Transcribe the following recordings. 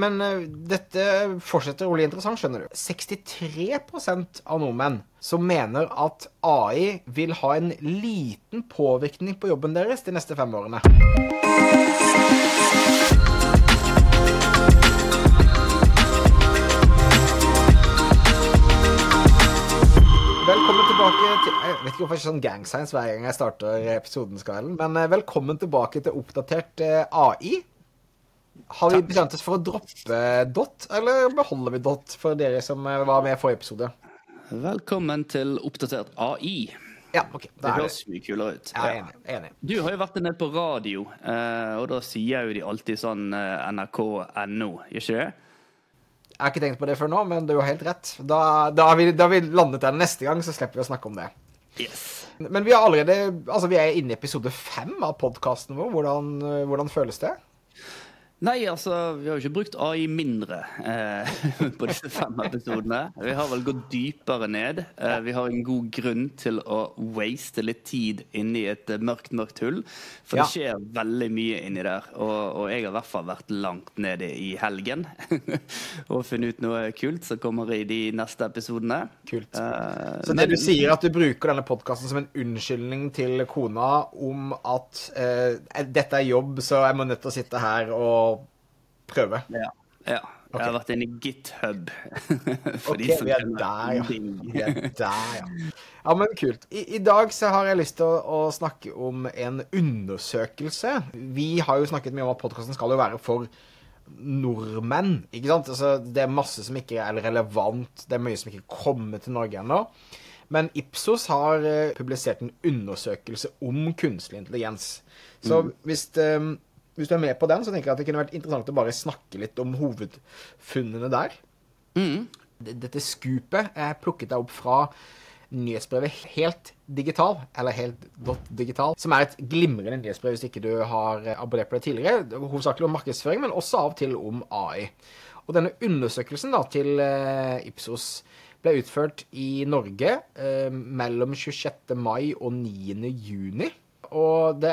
men eh, dette fortsetter å bli interessant, skjønner du. 63% av nordmenn som mener at AI vil ha en liten påvirkning på jobben deres de neste fem årene. Velkommen tilbake til Jeg vet ikke hvorfor det er sånn gang science hver gang jeg starter episoden, Skylen, men eh, velkommen tilbake til oppdatert eh, AI. Har vi bestemt oss for å droppe dot, eller beholder vi dot for dere som eh, var med i forrige episode? Velkommen til oppdatert AI. Ja, ok. Det høres mye kulere ut. Er enig. enig. Du har jo vært en del på radio, eh, og da sier jo de alltid sånn eh, nrk.no, ikke det? Jeg har ikke tenkt på det før nå, men du har helt rett. Da, da har vi, da har vi landet der neste gang, så slipper vi å snakke om det. Yes. Men vi er allerede Altså, vi er inne i episode fem av podkasten vår. Hvordan, hvordan føles det? Nei, altså, vi har jo ikke brukt AI mindre eh, på disse fem episodene. Vi har vel gått dypere ned. Eh, vi har en god grunn til å waste litt tid inni et eh, mørkt, mørkt hull. For Ja. det skjer veldig mye inni der. Og, og jeg har i hvert fall vært langt nede i helgen og funnet ut noe kult som kommer i de neste episodene. Kult. Eh, Så det du sier, at du bruker denne podkasten som en unnskyldning til kona om at eh, dette er jobb, så jeg må nødt til å sitte her og prøve. Ja. ja. Jeg har vært inne i GitHub. for Ok, de som vi er der, ja. Vi er der, ja. Ja, men kult. I, I dag så har jeg lyst til å, å snakke om en undersøkelse. Vi har jo snakket mye om at podkasten skal jo være for nordmenn, ikke sant? Altså, det er masse som ikke er relevant, det er mye som ikke kommer til Norge ennå. Men Ipsos har eh, publisert en undersøkelse om kunstig intelligens. Så hvis, eh, hvis du er med på den, så tenker jeg at det kunne vært interessant å bare snakke litt om hovedfunnene der. Mm. Dette skupet er plukket opp fra nyhetsbrevet Helt digital, eller Helt dot digital, som er et glimrende nyhetsbrev hvis ikke du har eh, abonnert på det tidligere. Hovedsakelig om markedsføring, men også av og til om AI. Og denne undersøkelsen da, til eh, Ipsos ble utført i Norge eh, mellom 26. mai og 9. juni. Og det,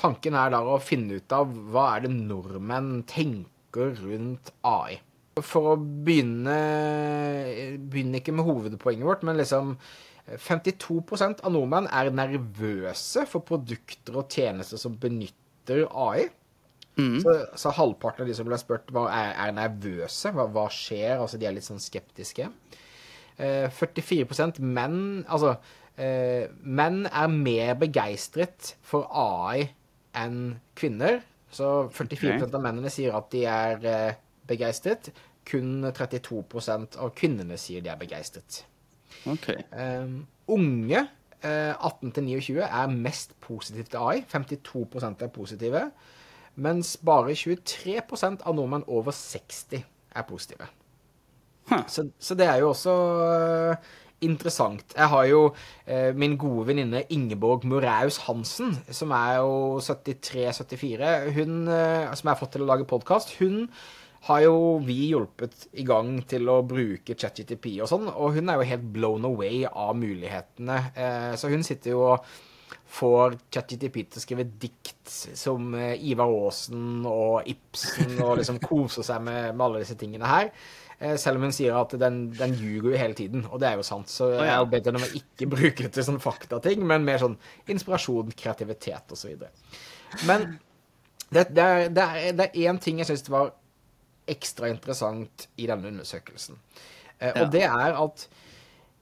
tanken er da å finne ut av hva er det nordmenn tenker rundt AI. For å begynne Begynne ikke med hovedpoenget vårt, men liksom 52% av nordmenn er nervøse for produkter og tjenester som benytter AI. Så, så halvparten av de som ble spurt, var, er, er nervøse. Hva, hva skjer? Altså, de er litt sånn skeptiske. Eh, 44 menn Altså, eh, menn er mer begeistret for AI enn kvinner. Så 44 okay. av mennene sier at de er eh, begeistret. Kun 32% av kvinnene sier de er begeistret. OK. Eh, unge eh, 18-29 er mest positive til AI. 52% er positive. Mens bare 23% av nordmenn over 60 er positive. Huh. Så, så det er jo også eh, interessant. Jeg har jo eh, min gode venninne Ingeborg Moraus Hansen, som er jo 73-74, hun eh, som jeg har fått til å lage podkast. Hun har jo vi hjulpet i gang til å bruke ChatGTP og sånn, og hun er jo helt blown away av mulighetene. Eh, så hun sitter jo og får ChatGTP til å skrive dikt som Ivar Aasen og Ibsen, og liksom koser seg med, med alle disse tingene her. Eh, Selv om hun sier at den, den ljuger jo hele tiden, og det er jo sant. Så jeg har bedt henne om å ikke bruke det til sånn faktating, men mer sånn inspirasjon, kreativitet osv. Men det, det, er, det, er, det er én ting jeg syns var ekstra interessant i denne undersøkelsen. Eh, Ja. Og det er at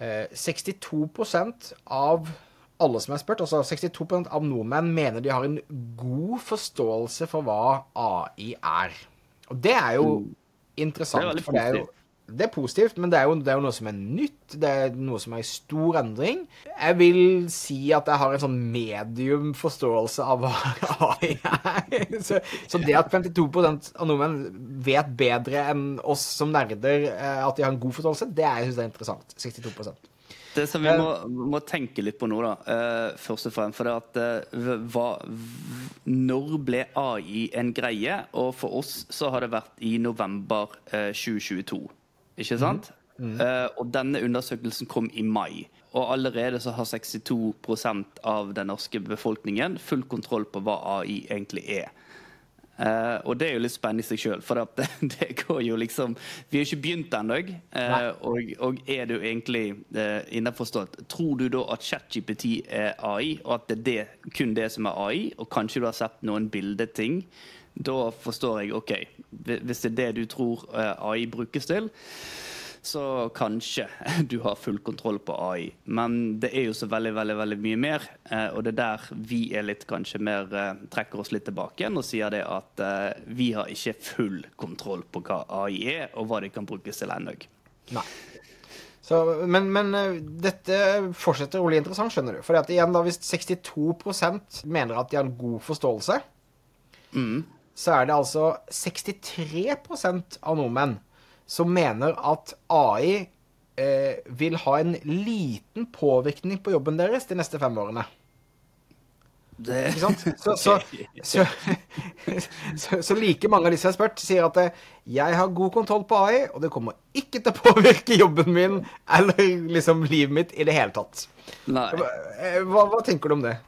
eh, 62% av alle som er spurt, altså 62% av nordmenn mener de har en god forståelse for hva AI er. Og det er jo interessant. Det er for det er jo det er positivt, men det er, jo, det er jo noe som er nytt. Det er noe som er i stor endring. Jeg vil si at jeg har en sånn medium forståelse av hva AI er. Så, så det at 52% av nordmenn vet bedre enn oss som nerder eh, at de har en god forståelse, det er, jeg synes er interessant. 62 Det som vi må, må tenke litt på nå, da, uh, først og fremst, for det at uh, hva, Når ble AI en greie? Og for oss så har det vært i november uh, 2022. Ikke sant? Eh, og denne undersøkelsen kom i mai. Og allerede så har 62% av den norske befolkningen full kontroll på hva AI egentlig er. Uh, og det er jo litt spennende i seg sjøl, for det, det, går jo liksom Vi har ikke begynt ennå. Uh, og, og, er du egentlig uh, innforstått Tror du da at ChatGPT er AI, og at det er det, kun det som er AI, og kanskje du har sett noen bildeting? Da forstår jeg OK. Hvis det er det du tror AI brukes til, så kanskje du har full kontroll på AI. Men det er jo så veldig veldig, veldig mye mer, eh, og det er der vi er litt kanskje mer eh, trekker oss litt tilbake igjen og sier det at eh, vi har ikke full kontroll på hva AI er, og hva det kan brukes til ennå. Så, men, men, dette fortsetter å bli interessant, skjønner du. For igjen da, hvis 62% mener at de har en god forståelse, mm. så er det altså 63 av nordmenn som mener at AI eh, vil ha en liten påvirkning på jobben deres de neste fem årene. Det... Ikke sant? Så, så, så, så, like mange av disse jeg har spurt, sier at eh, jeg har god kontroll på AI, og det kommer ikke til å påvirke jobben min eller liksom livet mitt i det hele tatt. Eh, hva, hva tenker du om det?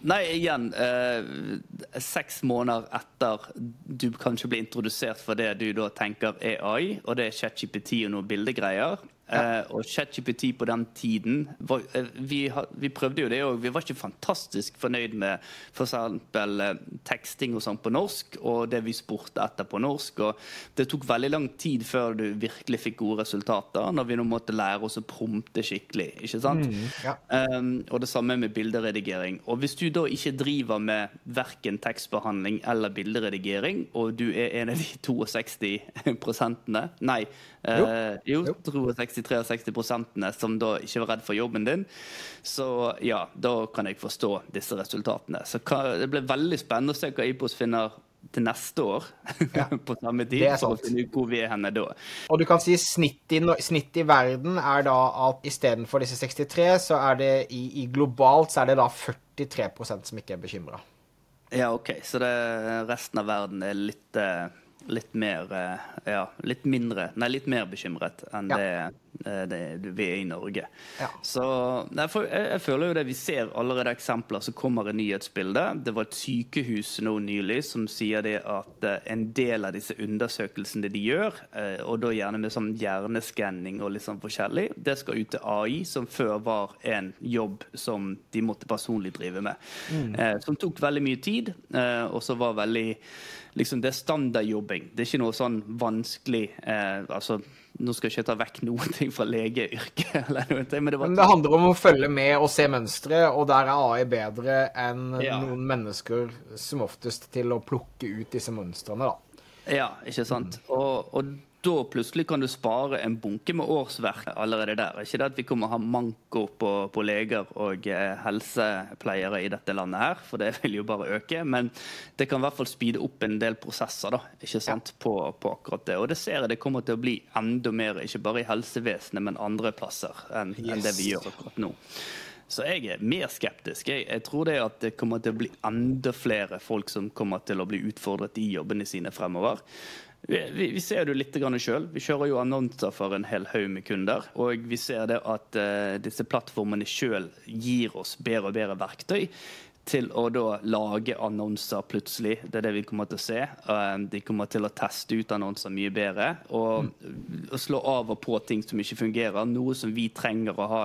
Nei, igjen eh, Seks måneder etter du kanskje blir introdusert for det du da tenker er AI, og det er ChatGPT og noen bildegreier, Uh, og ChatGPT på den tiden var, uh, vi, vi, prøvde jo det òg. Vi var ikke fantastisk fornøyd med f.eks. For uh, teksting og sånn på norsk, og det vi spurte etter på norsk. og Det tok veldig lang tid før du virkelig fikk gode resultater, når vi nå måtte lære oss å prompte skikkelig. ikke sant? Mm, ja. um, og det samme med bilderedigering. Og hvis du da ikke driver med verken tekstbehandling eller bilderedigering, og du er en av de 62 prosentene Nei, jo, jo 62 63-63 som da ikke var redd for jobben din. Så ja, da kan jeg forstå disse resultatene. Så det blir veldig spennende å se hva Ipos finner til neste år ja. på samme tid. for å finne hvor vi er henne da. Og du kan si snitt i, snitt i verden er da at istedenfor disse 63, så er det i, i, globalt så er det da 43% som ikke er bekymra. Ja, OK. Så det, resten av verden er litt uh, litt mer eh, Ja, litt mindre Nei, litt mer bekymret enn ja. det, eh, det, vi er i Norge. Ja. Så derfor, jeg, jeg, føler jo det vi ser allerede eksempler som kommer i nyhetsbildet. Det var et sykehus nå nylig som sier det at eh, en del av disse undersøkelsene de gjør, og da gjerne med sånn hjerneskanning og litt sånn forskjellig, det skal ut til AI, som før var en jobb som de måtte personlig drive med. Mm. som tok veldig mye tid, og så var veldig liksom, det er standardjobbing. Det er ikke noe sånn vanskelig eh, altså, Nå skal jeg ikke ta vekk noen ting fra legeyrket, eller noe, men det, var... men det handler om å følge med og se mønstre, og der er AI bedre enn ja. noen mennesker som oftest til å plukke ut disse mønstrene, da. Ja, ikke sant. Og, og da plutselig kan du spare en bunke med årsverk allerede der. Ikke det at vi kommer å ha manko på, på leger og eh, helsepleiere i dette landet her, for det vil jo bare øke. Men det kan i hvert fall speede opp en del prosesser da, ikke sant, på, på, akkurat det. Og det ser jeg det kommer til å bli enda mer, ikke bare i helsevesenet, men andre plasser enn, enn det vi gjør akkurat nå. Så jeg er mer skeptisk. Jeg, jeg, tror det at det kommer til å bli enda flere folk som kommer til å bli utfordret i jobbene sine fremover. Vi, vi, ser det litt sjøl. Vi kjører jo annonser for en hel haug med kunder. Og vi ser det at uh, disse plattformene sjøl gir oss bedre og bedre verktøy til å da lage annonser plutselig. Det er det vi kommer til å se. Uh, de kommer til å teste ut annonser mye bedre. Og, mm. og slå av og på ting som ikke fungerer. Noe som vi trenger å ha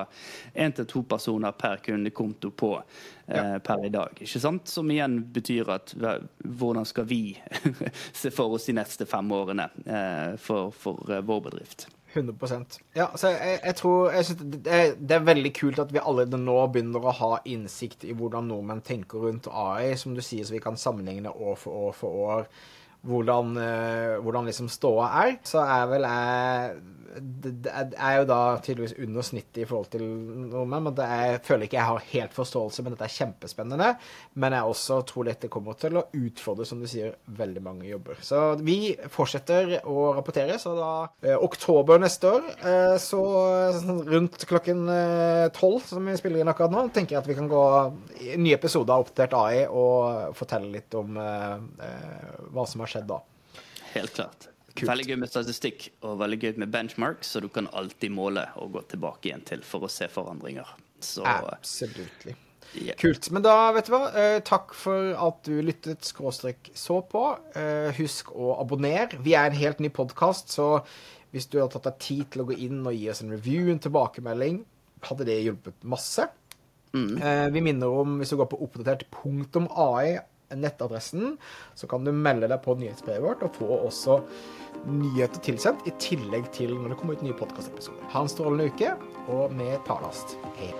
én til to personer per kundekonto på uh, per i dag. Ikke sant? Som igjen betyr at hvordan skal vi se for oss de neste fem årene uh, for, for vår bedrift? 100% Ja, så jeg, jeg tror jeg det, det, er, veldig kult at vi allerede nå begynner å ha innsikt i hvordan nordmenn tenker rundt AI, som du sier, så vi kan sammenligne år for år for år hvordan, uh, hvordan liksom ståa er. Så er vel jeg det er jo da tydeligvis under snittet i forhold til nordmenn, men er, jeg føler ikke jeg har helt forståelse, men dette er kjempespennende. Men jeg også tror dette kommer til å utfordre, som du sier, veldig mange jobber. Så vi fortsetter å rapportere. Så da eh, oktober neste år, eh, så sånn rundt klokken eh, tolv, eh, som vi spiller inn akkurat nå, tenker jeg at vi kan gå i nye episoder av Oppdatert AI og fortelle litt om eh, eh, hva som har skjedd da. Helt klart. Kult. Veldig gøy med statistikk og veldig gøy med benchmark, så du kan alltid måle og gå tilbake igjen til for å se forandringer. Så Absolutt. Yeah. Kult. Men da, vet du hva, eh, takk for at du lyttet, skråstrek så på. Eh, husk å abonnere. Vi er en helt ny podkast, så hvis du har tatt deg tid til å gå inn og gi oss en review, en tilbakemelding, hadde det hjulpet masse. Eh, vi minner om, hvis du går på oppdatert.ai, nettadressen, så kan du melde deg på nyhetsbrevet vårt og få også nyheter tilsendt, i tillegg til når det kommer ut nye podkastepisoder. Ha en strålende uke, og vi talast. Hei.